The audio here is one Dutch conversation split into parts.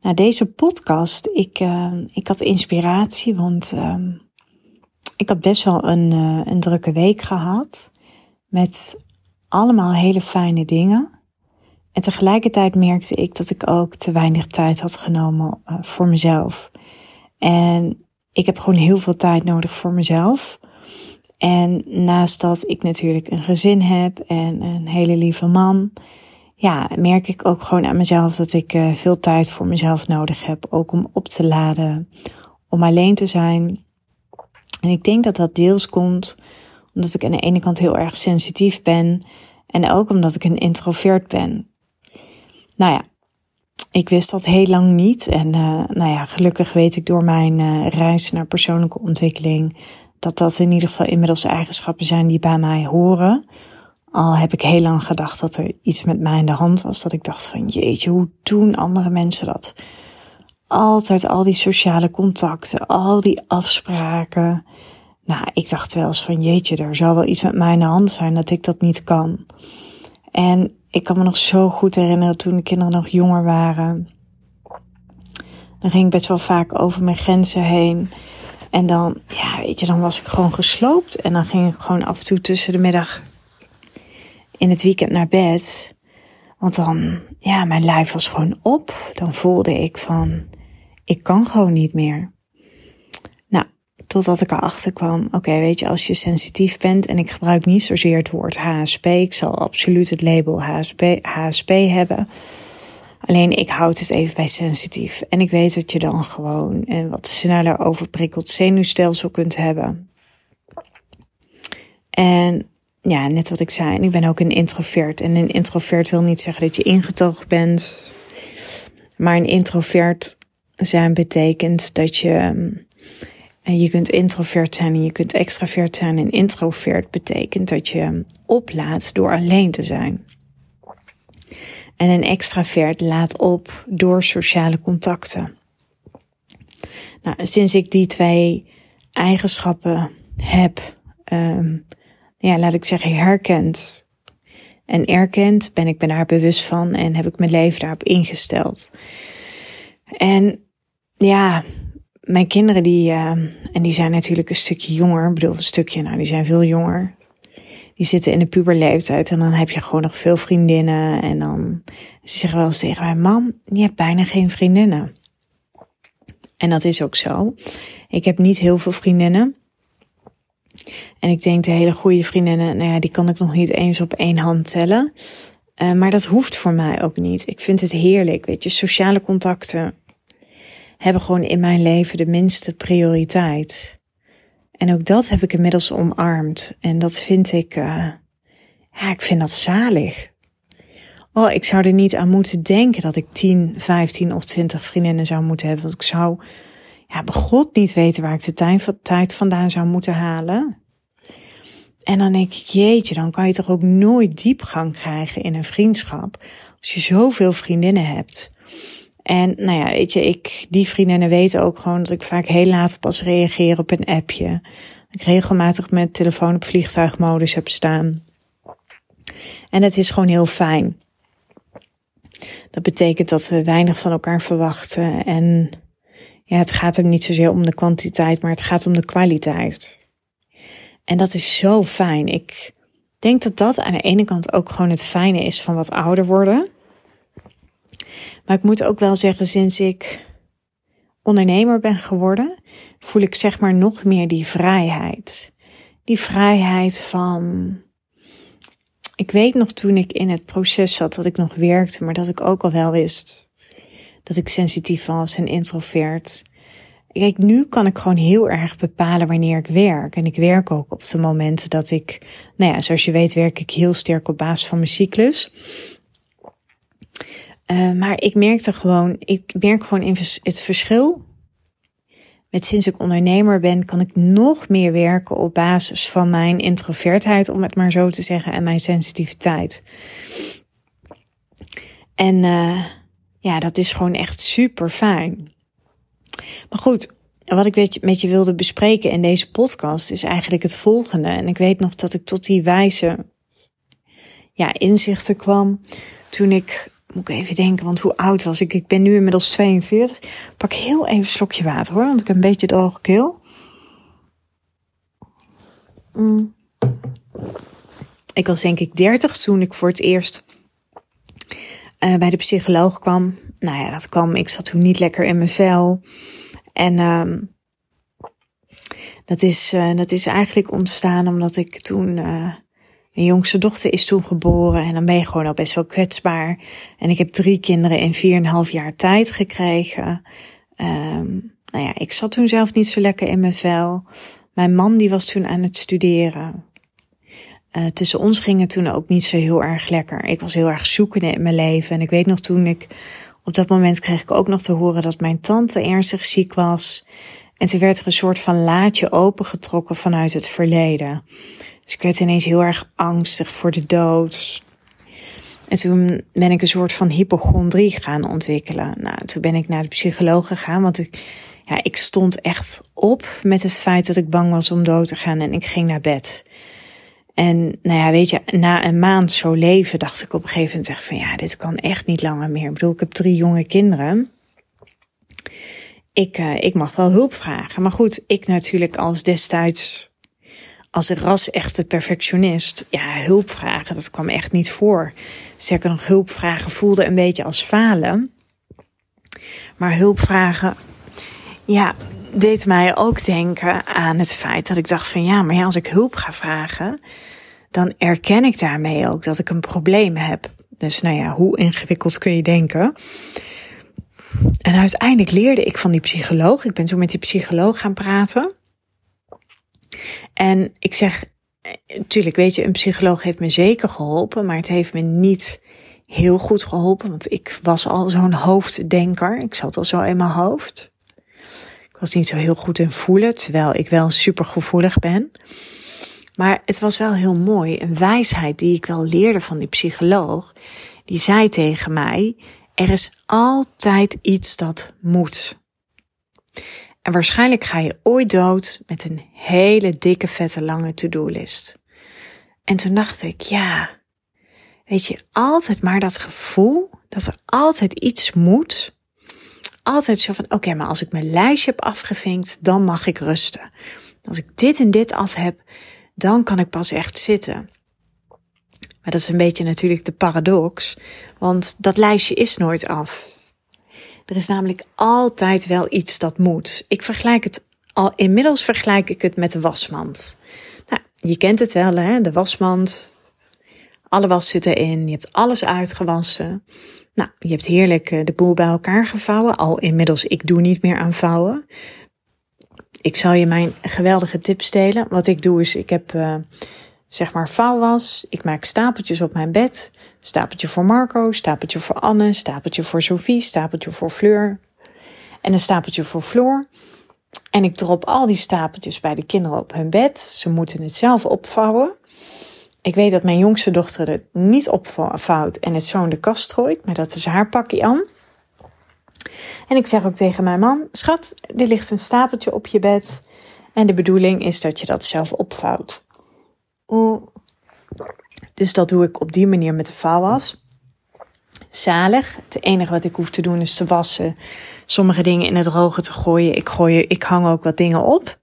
Nou, deze podcast, ik, uh, ik had inspiratie, want uh, ik had best wel een, uh, een drukke week gehad. Met allemaal hele fijne dingen. En tegelijkertijd merkte ik dat ik ook te weinig tijd had genomen uh, voor mezelf. En ik heb gewoon heel veel tijd nodig voor mezelf. En naast dat ik natuurlijk een gezin heb en een hele lieve man, ja, merk ik ook gewoon aan mezelf dat ik uh, veel tijd voor mezelf nodig heb. Ook om op te laden, om alleen te zijn. En ik denk dat dat deels komt omdat ik aan de ene kant heel erg sensitief ben en ook omdat ik een introvert ben. Nou ja, ik wist dat heel lang niet. En uh, nou ja, gelukkig weet ik door mijn uh, reis naar persoonlijke ontwikkeling dat dat in ieder geval inmiddels eigenschappen zijn die bij mij horen. Al heb ik heel lang gedacht dat er iets met mij in de hand was. Dat ik dacht van jeetje, hoe doen andere mensen dat? Altijd al die sociale contacten, al die afspraken. Nou, ik dacht wel eens van jeetje, er zal wel iets met mij in de hand zijn dat ik dat niet kan. En ik kan me nog zo goed herinneren toen de kinderen nog jonger waren. Dan ging ik best wel vaak over mijn grenzen heen. En dan, ja, weet je, dan was ik gewoon gesloopt. En dan ging ik gewoon af en toe tussen de middag in het weekend naar bed. Want dan, ja, mijn lijf was gewoon op. Dan voelde ik van, ik kan gewoon niet meer. Nou, totdat ik erachter kwam, oké, weet je, als je sensitief bent, en ik gebruik niet zozeer het woord HSP, ik zal absoluut het label HSP, HSP hebben. Alleen ik houd het even bij sensitief. En ik weet dat je dan gewoon een wat sneller overprikkeld zenuwstelsel kunt hebben. En ja, net wat ik zei, ik ben ook een introvert. En een introvert wil niet zeggen dat je ingetogen bent. Maar een introvert zijn betekent dat je. En je kunt introvert zijn en je kunt extravert zijn. En introvert betekent dat je oplaat door alleen te zijn. En een extravert laat op door sociale contacten. Nou, sinds ik die twee eigenschappen heb, um, ja, laat ik zeggen, herkend en erkend, ben ik me daar bewust van en heb ik mijn leven daarop ingesteld. En ja, mijn kinderen die, uh, en die zijn natuurlijk een stukje jonger, ik bedoel een stukje, nou die zijn veel jonger. Die zitten in de puberleeftijd en dan heb je gewoon nog veel vriendinnen en dan ze zeggen wel eens tegen mij, mam, je hebt bijna geen vriendinnen. En dat is ook zo. Ik heb niet heel veel vriendinnen. En ik denk de hele goede vriendinnen, nou ja, die kan ik nog niet eens op één hand tellen. Uh, maar dat hoeft voor mij ook niet. Ik vind het heerlijk, weet je. Sociale contacten hebben gewoon in mijn leven de minste prioriteit. En ook dat heb ik inmiddels omarmd. En dat vind ik, uh, ja, ik vind dat zalig. Oh, ik zou er niet aan moeten denken dat ik 10, 15 of 20 vriendinnen zou moeten hebben. Want ik zou, ja, begot niet weten waar ik de tijd vandaan zou moeten halen. En dan denk ik, jeetje, dan kan je toch ook nooit diepgang krijgen in een vriendschap. Als je zoveel vriendinnen hebt. En nou ja, weet je, ik, die vriendinnen weten ook gewoon dat ik vaak heel laat pas reageer op een appje. Ik regelmatig mijn telefoon op vliegtuigmodus heb staan. En het is gewoon heel fijn. Dat betekent dat we weinig van elkaar verwachten. En ja, het gaat er niet zozeer om de kwantiteit, maar het gaat om de kwaliteit. En dat is zo fijn. Ik denk dat dat aan de ene kant ook gewoon het fijne is van wat ouder worden. Maar ik moet ook wel zeggen, sinds ik ondernemer ben geworden, voel ik zeg maar nog meer die vrijheid. Die vrijheid van. Ik weet nog toen ik in het proces zat dat ik nog werkte, maar dat ik ook al wel wist dat ik sensitief was en introvert. Kijk, nu kan ik gewoon heel erg bepalen wanneer ik werk. En ik werk ook op de momenten dat ik, nou ja, zoals je weet werk ik heel sterk op basis van mijn cyclus. Uh, maar ik merkte gewoon, ik merk gewoon het verschil. Met sinds ik ondernemer ben, kan ik nog meer werken op basis van mijn introvertheid, om het maar zo te zeggen, en mijn sensitiviteit. En uh, ja, dat is gewoon echt super fijn. Maar goed, wat ik met je wilde bespreken in deze podcast is eigenlijk het volgende. En ik weet nog dat ik tot die wijze ja, inzichten kwam toen ik, moet ik even denken, want hoe oud was ik? Ik ben nu inmiddels 42. Pak heel even een slokje water hoor, want ik heb een beetje droge keel. Mm. Ik was denk ik 30 toen ik voor het eerst uh, bij de psycholoog kwam. Nou ja, dat kwam. Ik zat toen niet lekker in mijn vel. En um, dat, is, uh, dat is eigenlijk ontstaan omdat ik toen. Uh, mijn jongste dochter is toen geboren en dan ben je gewoon al best wel kwetsbaar. En ik heb drie kinderen in vier en een half jaar tijd gekregen. Um, nou ja, ik zat toen zelf niet zo lekker in mijn vel. Mijn man die was toen aan het studeren. Uh, tussen ons ging het toen ook niet zo heel erg lekker. Ik was heel erg zoekende in mijn leven. En ik weet nog toen ik, op dat moment kreeg ik ook nog te horen dat mijn tante ernstig ziek was. En toen werd er een soort van laadje opengetrokken vanuit het verleden. Dus ik werd ineens heel erg angstig voor de dood. En toen ben ik een soort van hypochondrie gaan ontwikkelen. Nou, toen ben ik naar de psycholoog gegaan, want ik, ja, ik stond echt op met het feit dat ik bang was om dood te gaan en ik ging naar bed. En nou ja, weet je, na een maand zo leven dacht ik op een gegeven moment echt van ja, dit kan echt niet langer meer. Ik bedoel, ik heb drie jonge kinderen. Ik, uh, ik mag wel hulp vragen. Maar goed, ik natuurlijk als destijds, als ras-echte perfectionist, ja, hulp vragen, dat kwam echt niet voor. Zeker nog hulp vragen voelde een beetje als falen. Maar hulp vragen, ja, deed mij ook denken aan het feit dat ik dacht van ja, maar ja, als ik hulp ga vragen, dan erken ik daarmee ook dat ik een probleem heb. Dus nou ja, hoe ingewikkeld kun je denken? En uiteindelijk leerde ik van die psycholoog. Ik ben toen met die psycholoog gaan praten. En ik zeg, natuurlijk weet je, een psycholoog heeft me zeker geholpen, maar het heeft me niet heel goed geholpen, want ik was al zo'n hoofddenker. Ik zat al zo in mijn hoofd. Ik was niet zo heel goed in voelen, terwijl ik wel super gevoelig ben. Maar het was wel heel mooi, een wijsheid die ik wel leerde van die psycholoog. Die zei tegen mij, er is altijd iets dat moet. En waarschijnlijk ga je ooit dood met een hele dikke, vette, lange to-do-list. En toen dacht ik, ja, weet je, altijd maar dat gevoel dat er altijd iets moet altijd zo van, oké, maar als ik mijn lijstje heb afgevinkt, dan mag ik rusten. Als ik dit en dit af heb, dan kan ik pas echt zitten. Maar dat is een beetje natuurlijk de paradox, want dat lijstje is nooit af. Er is namelijk altijd wel iets dat moet. Ik vergelijk het al, inmiddels vergelijk ik het met de wasmand. Nou, je kent het wel, hè? De wasmand. Alle was zit erin, je hebt alles uitgewassen. Nou, je hebt heerlijk eh, de boel bij elkaar gevouwen. Al inmiddels, ik doe niet meer aan vouwen. Ik zal je mijn geweldige tips delen. Wat ik doe is, ik heb uh, zeg maar vouwwas. Ik maak stapeltjes op mijn bed. Stapeltje voor Marco, stapeltje voor Anne, stapeltje voor Sophie, stapeltje voor Fleur. En een stapeltje voor Floor. En ik drop al die stapeltjes bij de kinderen op hun bed. Ze moeten het zelf opvouwen. Ik weet dat mijn jongste dochter het niet opvouwt en het zo in de kast gooit, maar dat is haar pakje aan. En ik zeg ook tegen mijn man: Schat, er ligt een stapeltje op je bed. En de bedoeling is dat je dat zelf opvouwt. Mm. Dus dat doe ik op die manier met de vouwwas. Zalig. Het enige wat ik hoef te doen is te wassen. Sommige dingen in het droge te gooien. Ik, gooi, ik hang ook wat dingen op.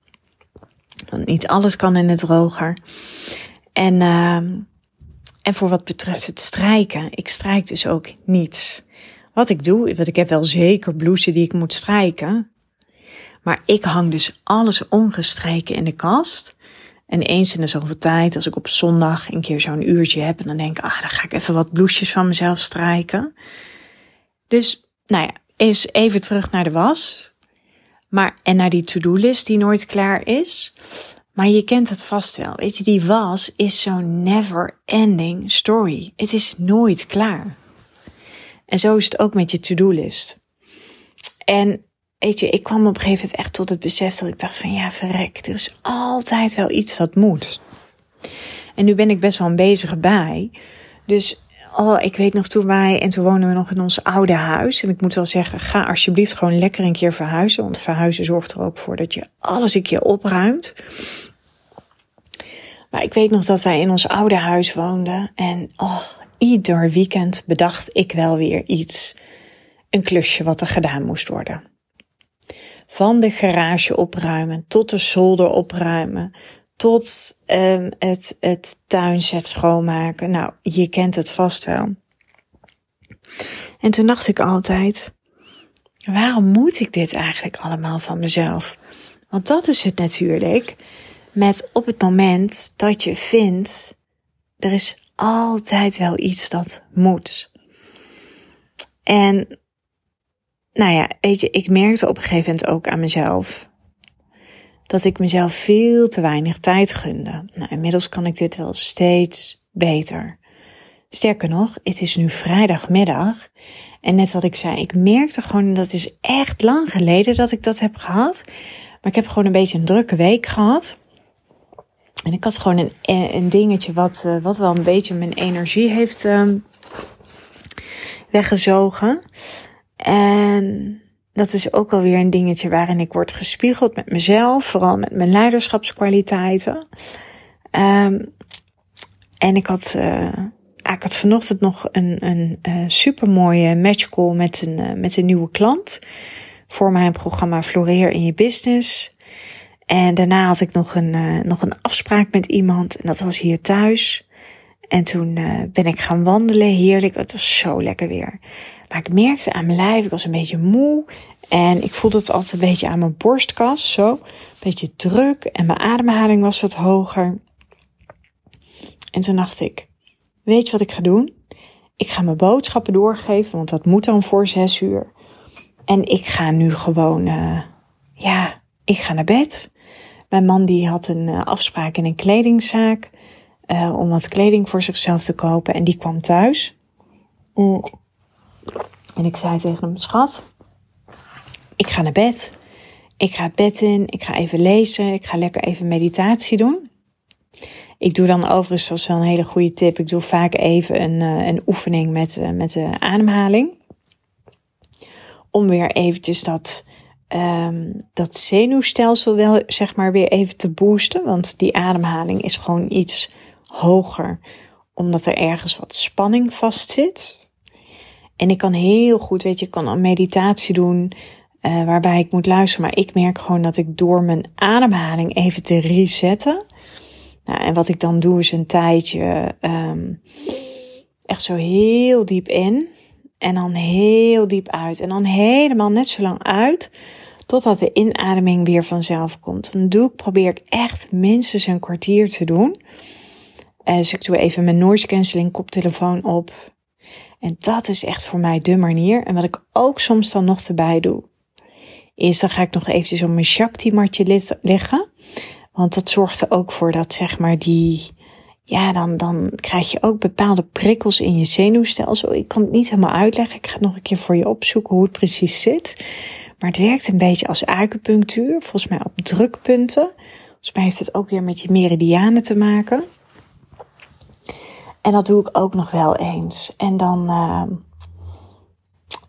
Want niet alles kan in het droger. En, uh, en voor wat betreft het strijken, ik strijk dus ook niets. Wat ik doe, want ik heb wel zeker blouses die ik moet strijken. Maar ik hang dus alles ongestreken in de kast. En eens in de zoveel tijd, als ik op zondag een keer zo'n uurtje heb, en dan denk ik, ah, dan ga ik even wat blouses van mezelf strijken. Dus, nou ja, eens even terug naar de was. Maar, en naar die to-do-list die nooit klaar is. Maar je kent het vast wel. Weet je, die was is zo'n never ending story. Het is nooit klaar. En zo is het ook met je to-do-list. En weet je, ik kwam op een gegeven moment echt tot het besef dat ik dacht van ja, verrek, er is altijd wel iets dat moet. En nu ben ik best wel een bezige bij. Dus oh, ik weet nog toen wij, en toen wonen we nog in ons oude huis. En ik moet wel zeggen, ga alsjeblieft gewoon lekker een keer verhuizen. Want verhuizen zorgt er ook voor dat je alles een keer opruimt. Maar ik weet nog dat wij in ons oude huis woonden. En oh, ieder weekend bedacht ik wel weer iets. Een klusje wat er gedaan moest worden. Van de garage opruimen tot de zolder opruimen. Tot um, het, het tuinzet schoonmaken. Nou, je kent het vast wel. En toen dacht ik altijd, waarom moet ik dit eigenlijk allemaal van mezelf? Want dat is het natuurlijk. Met op het moment dat je vindt, er is altijd wel iets dat moet. En nou ja, weet je, ik merkte op een gegeven moment ook aan mezelf dat ik mezelf veel te weinig tijd gunde. Nou, inmiddels kan ik dit wel steeds beter. Sterker nog, het is nu vrijdagmiddag. En net wat ik zei, ik merkte gewoon, dat is echt lang geleden dat ik dat heb gehad. Maar ik heb gewoon een beetje een drukke week gehad. En ik had gewoon een, een dingetje wat, eh, wat wel een beetje mijn energie heeft um, weggezogen. En dat is ook alweer een dingetje waarin ik word gespiegeld met mezelf, vooral met mijn leiderschapskwaliteiten. Um, en ik had, uh, ik had vanochtend nog een, een uh, supermooie match call met een, uh, met een nieuwe klant voor mijn programma Floreer in je business. En daarna had ik nog een, nog een afspraak met iemand en dat was hier thuis. En toen ben ik gaan wandelen, heerlijk. Het was zo lekker weer. Maar ik merkte aan mijn lijf, ik was een beetje moe. En ik voelde het altijd een beetje aan mijn borstkas, zo. Een beetje druk en mijn ademhaling was wat hoger. En toen dacht ik, weet je wat ik ga doen? Ik ga mijn boodschappen doorgeven, want dat moet dan voor zes uur. En ik ga nu gewoon, uh, ja, ik ga naar bed. Mijn man die had een uh, afspraak in een kledingzaak uh, om wat kleding voor zichzelf te kopen en die kwam thuis. Mm. En ik zei tegen hem, schat, ik ga naar bed. Ik ga het bed in, ik ga even lezen, ik ga lekker even meditatie doen. Ik doe dan overigens, dat is wel een hele goede tip, ik doe vaak even een, uh, een oefening met, uh, met de ademhaling. Om weer eventjes dat, um, dat zenuwstelsel wel, zeg maar, weer even te boosten. Want die ademhaling is gewoon iets hoger, omdat er ergens wat spanning vast zit. En ik kan heel goed, weet je, ik kan een meditatie doen uh, waarbij ik moet luisteren. Maar ik merk gewoon dat ik door mijn ademhaling even te resetten. Nou, en wat ik dan doe is een tijdje um, echt zo heel diep in. En dan heel diep uit. En dan helemaal net zo lang uit. Totdat de inademing weer vanzelf komt. Dan doe ik, probeer ik echt minstens een kwartier te doen. Uh, dus ik doe even mijn noise cancelling koptelefoon op. En dat is echt voor mij de manier. En wat ik ook soms dan nog erbij doe, is dan ga ik nog eventjes op mijn Shakti-matje liggen. Want dat zorgt er ook voor dat, zeg maar, die, ja, dan, dan krijg je ook bepaalde prikkels in je zenuwstelsel. Ik kan het niet helemaal uitleggen. Ik ga het nog een keer voor je opzoeken hoe het precies zit. Maar het werkt een beetje als acupunctuur, volgens mij op drukpunten. Volgens mij heeft het ook weer met je meridianen te maken. En dat doe ik ook nog wel eens. En dan, uh,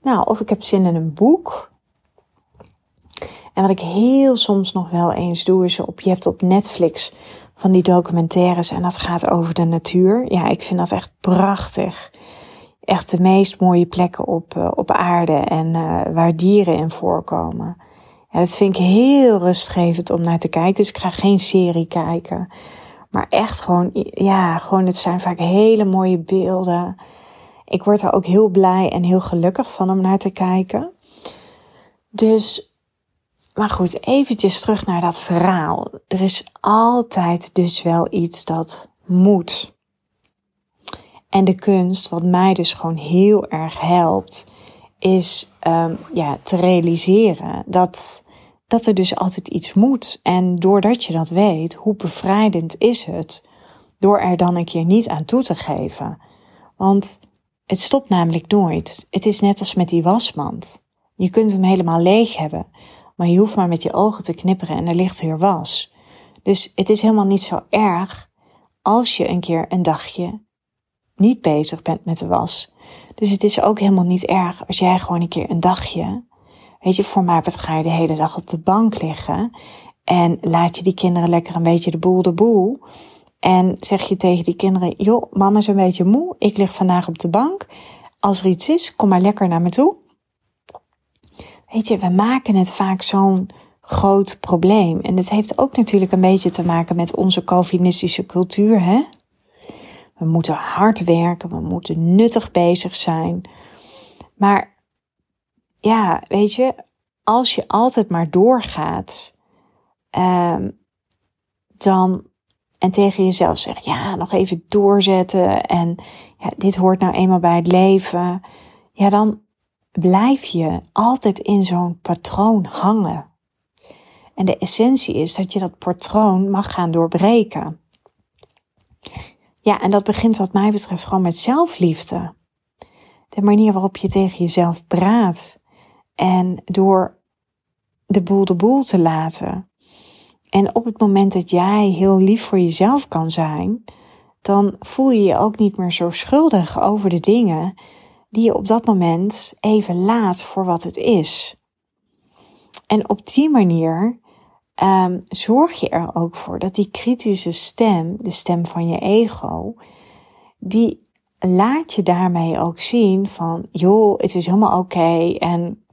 nou, of ik heb zin in een boek. En wat ik heel soms nog wel eens doe, is op, je hebt op Netflix van die documentaires en dat gaat over de natuur. Ja, ik vind dat echt prachtig. Echt de meest mooie plekken op, uh, op aarde en uh, waar dieren in voorkomen. Ja, dat vind ik heel rustgevend om naar te kijken. Dus ik ga geen serie kijken. Maar echt gewoon, ja, gewoon het zijn vaak hele mooie beelden. Ik word er ook heel blij en heel gelukkig van om naar te kijken. Dus, maar goed, eventjes terug naar dat verhaal. Er is altijd dus wel iets dat moet. En de kunst, wat mij dus gewoon heel erg helpt, is um, ja, te realiseren dat dat er dus altijd iets moet. En doordat je dat weet, hoe bevrijdend is het door er dan een keer niet aan toe te geven. Want Het stopt namelijk nooit. Het is net als met die wasmand. Je kunt hem helemaal leeg hebben, maar je hoeft maar met je ogen te knipperen en er ligt weer was. Dus het is helemaal niet zo erg als je een keer een dagje niet bezig bent met de was. Dus het is ook helemaal niet erg als jij gewoon een keer een dagje, weet je, voor mij ga je de hele dag op de bank liggen en laat je die kinderen lekker een beetje de boel de boel. En zeg je tegen die kinderen, joh, mama is een beetje moe, ik lig vandaag op de bank. Als er iets is, kom maar lekker naar me toe. Weet je, we maken het vaak zo'n groot probleem. En het heeft ook natuurlijk een beetje te maken met onze Calvinistische cultuur, hè? We moeten hard werken, we moeten nuttig bezig zijn. Maar ja, weet je, als je altijd maar doorgaat, um, dan en tegen jezelf zegt, ja, nog even doorzetten en ja, dit hoort nou eenmaal bij het leven, ja, dan blijf je altijd in zo'n patroon hangen. En de essentie is dat je dat patroon mag gaan doorbreken. Ja, en dat begint wat mij betreft gewoon met zelfliefde. De manier waarop je tegen jezelf praat. En door de boel de boel te laten. En op het moment dat jij heel lief voor jezelf kan zijn, dan voel je je ook niet meer zo schuldig over de dingen die je op dat moment even laat voor wat het is. En op die manier um, zorg je er ook voor dat die kritische stem, de stem van je ego, die laat je daarmee ook zien van, joh, het is helemaal oké en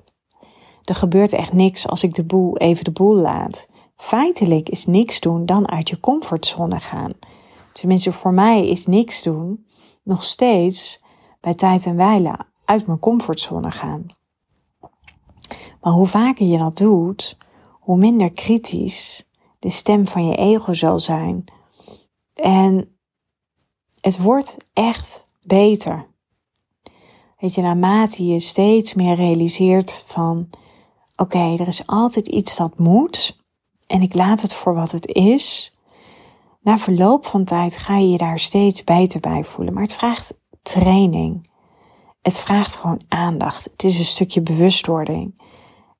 er gebeurt echt niks als ik de boel even de boel laat. Feitelijk is niks doen dan uit je comfortzone gaan. Tenminste, voor mij is niks doen nog steeds bij tijd en wijle uit mijn comfortzone gaan. Maar hoe vaker je dat doet, hoe minder kritisch de stem van je ego zal zijn. En het wordt echt beter. Weet je, naarmate je steeds meer realiseert van, oké, er is altijd iets dat moet en ik laat het voor wat het is. Na verloop van tijd ga je je daar steeds beter bij voelen, maar het vraagt training. Het vraagt gewoon aandacht. Het is een stukje bewustwording.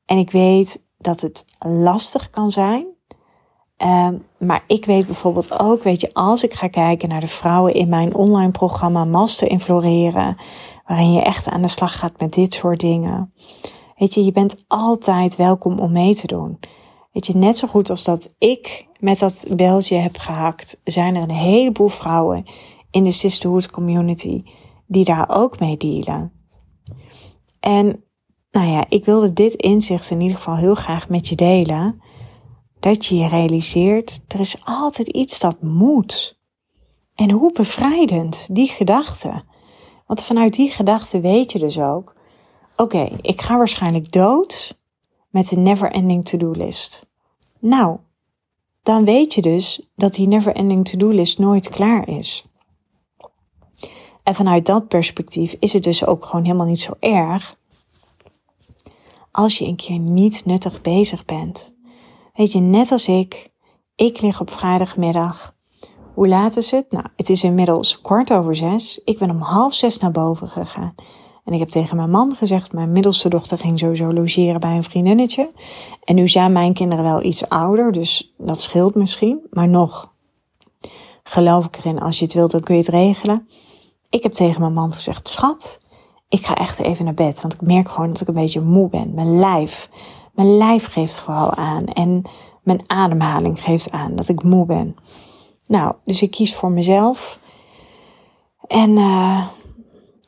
En ik weet dat het lastig kan zijn. Um, maar ik weet bijvoorbeeld ook, weet je, als ik ga kijken naar de vrouwen in mijn online programma Master in Floreren, waarin je echt aan de slag gaat met dit soort dingen. Weet je, je bent altijd welkom om mee te doen. Weet je, net zo goed als dat ik met dat beltje heb gehakt, zijn er een heleboel vrouwen in de sisterhood community die daar ook mee dealen. En nou ja, ik wilde dit inzicht in ieder geval heel graag met je delen. Dat je je realiseert, er is altijd iets dat moet. En hoe bevrijdend, die gedachte. Want vanuit die gedachte weet je dus ook, oké, ik ga waarschijnlijk dood met een never ending to-do list. Nou, dan weet je dus dat die never ending to-do list nooit klaar is. En vanuit dat perspectief is het dus ook gewoon helemaal niet zo erg als je een keer niet nuttig bezig bent. Weet je, net als ik, ik lig op vrijdagmiddag. Hoe laat is het? Nou, het is inmiddels kwart over zes. Ik ben om half zes naar boven gegaan. En ik heb tegen mijn man gezegd, mijn middelste dochter ging sowieso logeren bij een vriendinnetje. En nu zijn mijn kinderen wel iets ouder, dus dat scheelt misschien. Maar nog, geloof ik erin, als je het wilt, dan kun je het regelen. Ik heb tegen mijn man gezegd, schat, ik ga echt even naar bed. Want ik merk gewoon dat ik een beetje moe ben. Mijn lijf, mijn lijf geeft vooral aan. En mijn ademhaling geeft aan dat ik moe ben. Nou, dus ik kies voor mezelf. En uh,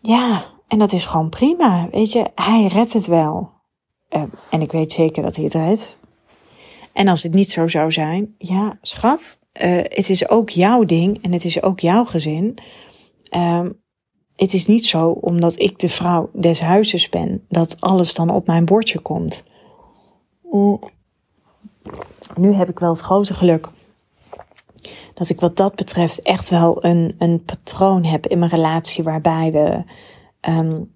ja, en dat is gewoon prima. Weet je, hij redt het wel. Uh, en ik weet zeker dat hij het redt. En als het niet zo zou zijn, ja, schat, uh, het is ook jouw ding en het is ook jouw gezin. Uh, het is niet zo omdat ik de vrouw des huizes ben, dat alles dan op mijn bordje komt. Mm. Nu heb ik wel het grote geluk dat ik wat dat betreft echt wel een, een patroon heb in mijn relatie waarbij we um,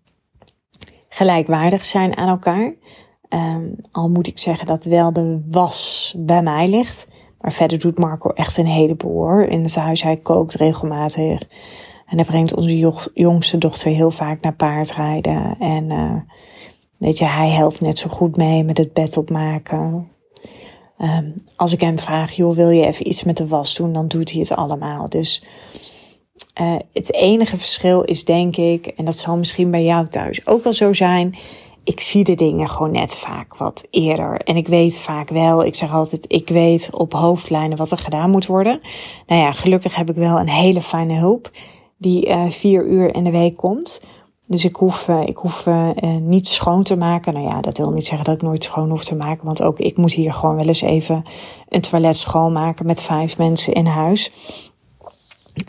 gelijkwaardig zijn aan elkaar. Um, al moet ik zeggen dat wel de was bij mij ligt. Maar verder doet Marco echt een heleboel hoor. In het huis, hij kookt regelmatig. En hij brengt onze jongste dochter heel vaak naar paardrijden. En uh, weet je, hij helpt net zo goed mee met het bed opmaken. Um, als ik hem vraag, joh, wil je even iets met de was doen, dan doet hij het allemaal. Dus uh, het enige verschil is denk ik, en dat zal misschien bij jou thuis ook wel zo zijn, ik zie de dingen gewoon net vaak wat eerder. En ik weet vaak wel, ik zeg altijd, ik weet op hoofdlijnen wat er gedaan moet worden. Nou ja, gelukkig heb ik wel een hele fijne hulp die uh, vier uur in de week komt. Dus ik hoef, uh, ik hoef niet schoon te maken. Nou ja, dat wil niet zeggen dat ik nooit schoon hoef te maken. Want ook ik moet hier gewoon wel eens even een toilet schoonmaken met vijf mensen in huis.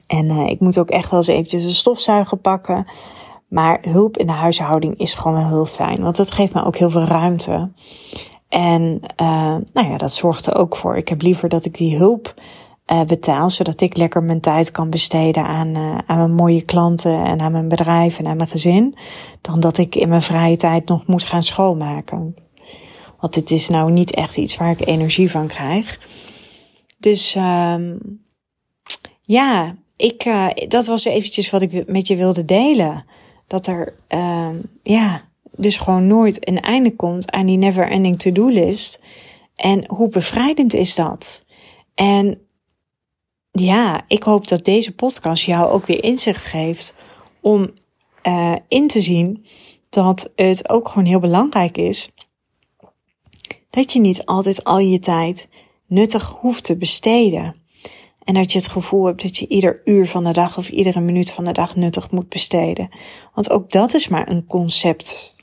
En ik moet ook echt wel eens eventjes een stofzuiger pakken. Maar hulp in de huishouding is gewoon wel heel fijn. Want dat geeft me ook heel veel ruimte. En uh, nou ja, dat zorgt er ook voor. Ik heb liever dat ik die hulp uh, betaal, zodat ik lekker mijn tijd kan besteden aan, aan mijn mooie klanten en aan mijn bedrijf en aan mijn gezin, dan dat ik in mijn vrije tijd nog moet gaan schoonmaken. Want het is nou niet echt iets waar ik energie van krijg. Dus um, ja, ik, uh, dat was eventjes wat ik met je wilde delen dat er, uh, ja, dus gewoon nooit een einde komt aan die never ending to-do list. En hoe bevrijdend is dat? En ja, ik hoop dat deze podcast jou ook weer inzicht geeft om uh, in te zien dat het ook gewoon heel belangrijk is dat je niet altijd al je tijd nuttig hoeft te besteden. En dat je het gevoel hebt dat je ieder uur van de dag of iedere minuut van de dag nuttig moet besteden. Want ook dat is maar een concept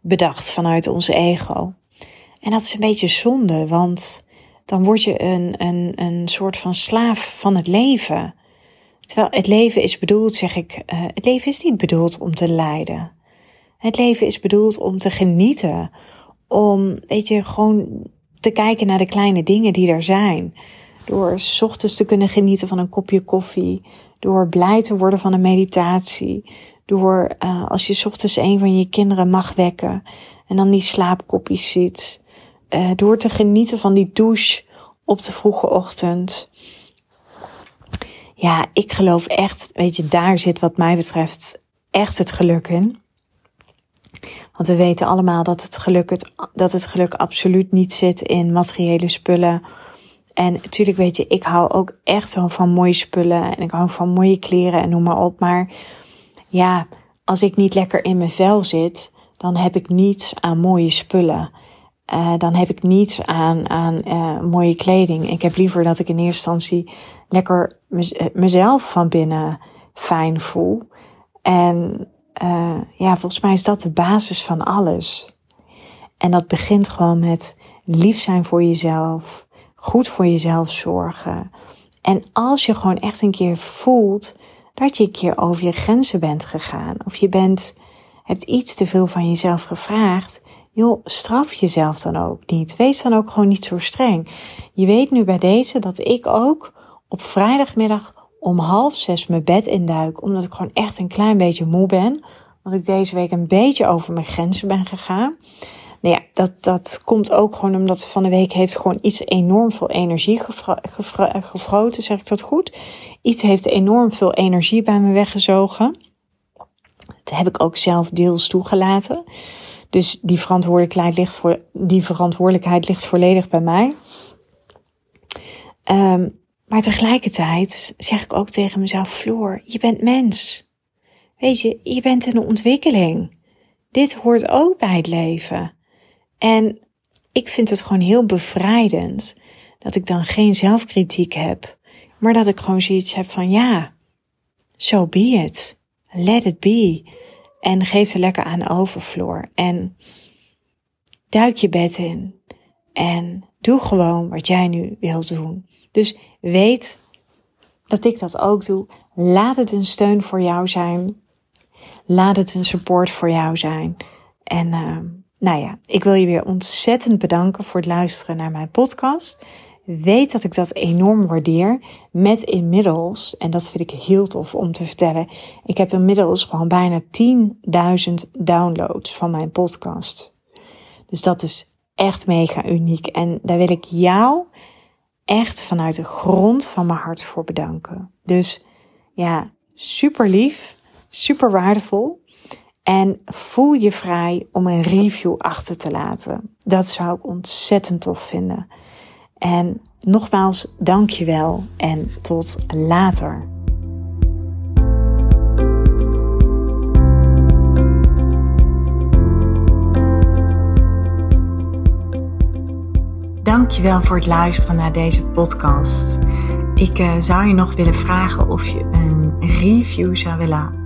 bedacht vanuit ons ego. En dat is een beetje zonde, want dan word je een, een, een soort van slaaf van het leven. Terwijl het leven is bedoeld, zeg ik, uh, het leven is niet bedoeld om te lijden. Het leven is bedoeld om te genieten. Om, weet je, gewoon te kijken naar de kleine dingen die er zijn. Door s ochtends te kunnen genieten van een kopje koffie. Door blij te worden van een meditatie. Door uh, als je s ochtends een van je kinderen mag wekken. En dan die slaapkopjes ziet. Uh, door te genieten van die douche op de vroege ochtend. Ja, ik geloof echt, weet je, daar zit wat mij betreft echt het geluk in. Want we weten allemaal dat het geluk, het, dat het geluk absoluut niet zit in materiële spullen en natuurlijk weet je, ik hou ook echt zo van mooie spullen en ik hou van mooie kleren en noem maar op. Maar ja, als ik niet lekker in mijn vel zit, dan heb ik niets aan mooie spullen. Uh, dan heb ik niets aan, aan uh, mooie kleding. Ik heb liever dat ik in eerste instantie lekker eh, mezelf van binnen fijn voel. En ja, volgens mij is dat de basis van alles. En dat begint gewoon met lief zijn voor jezelf goed voor jezelf zorgen. En als je gewoon echt een keer voelt dat je een keer over je grenzen bent gegaan, of je bent, hebt iets te veel van jezelf gevraagd, joh, straf jezelf dan ook niet. Wees dan ook gewoon niet zo streng. Je weet nu bij deze dat ik ook op vrijdagmiddag om half zes mijn bed induik, omdat ik gewoon echt een klein beetje moe ben. Want ik deze week een beetje over mijn grenzen ben gegaan. Nou ja, dat, dat komt ook gewoon omdat van de week heeft gewoon iets enorm veel energie gefroten, zeg ik dat goed? Iets heeft enorm veel energie bij me weggezogen. Dat heb ik ook zelf deels toegelaten. Dus die verantwoordelijkheid ligt, voor, die verantwoordelijkheid ligt volledig bij mij. Um, maar tegelijkertijd zeg ik ook tegen mezelf, Floor, je bent mens. Weet je, je bent in een ontwikkeling. Dit hoort ook bij het leven. En ik vind het gewoon heel bevrijdend dat ik dan geen zelfkritiek heb, maar dat ik gewoon zoiets heb van ja, so be it. Let it be. En geef er lekker aan overvloer. En duik je bed in. En doe gewoon wat jij nu wilt doen. Dus weet dat ik dat ook doe. Laat het een steun voor jou zijn. Laat het een support voor jou zijn. En uh, nou ja, ik wil je weer ontzettend bedanken voor het luisteren naar mijn podcast. Weet dat ik dat enorm waardeer. Met inmiddels, en dat vind ik heel tof om te vertellen. Ik heb inmiddels gewoon bijna 10.000 downloads van mijn podcast. Dus dat is echt mega uniek. En daar wil ik jou echt vanuit de grond van mijn hart voor bedanken. Dus ja, super lief, super waardevol. En voel je vrij om een review achter te laten. Dat zou ik ontzettend tof vinden. En nogmaals, dank je wel en tot later. Dankjewel voor het luisteren naar deze podcast. Ik uh, zou je nog willen vragen of je een review zou willen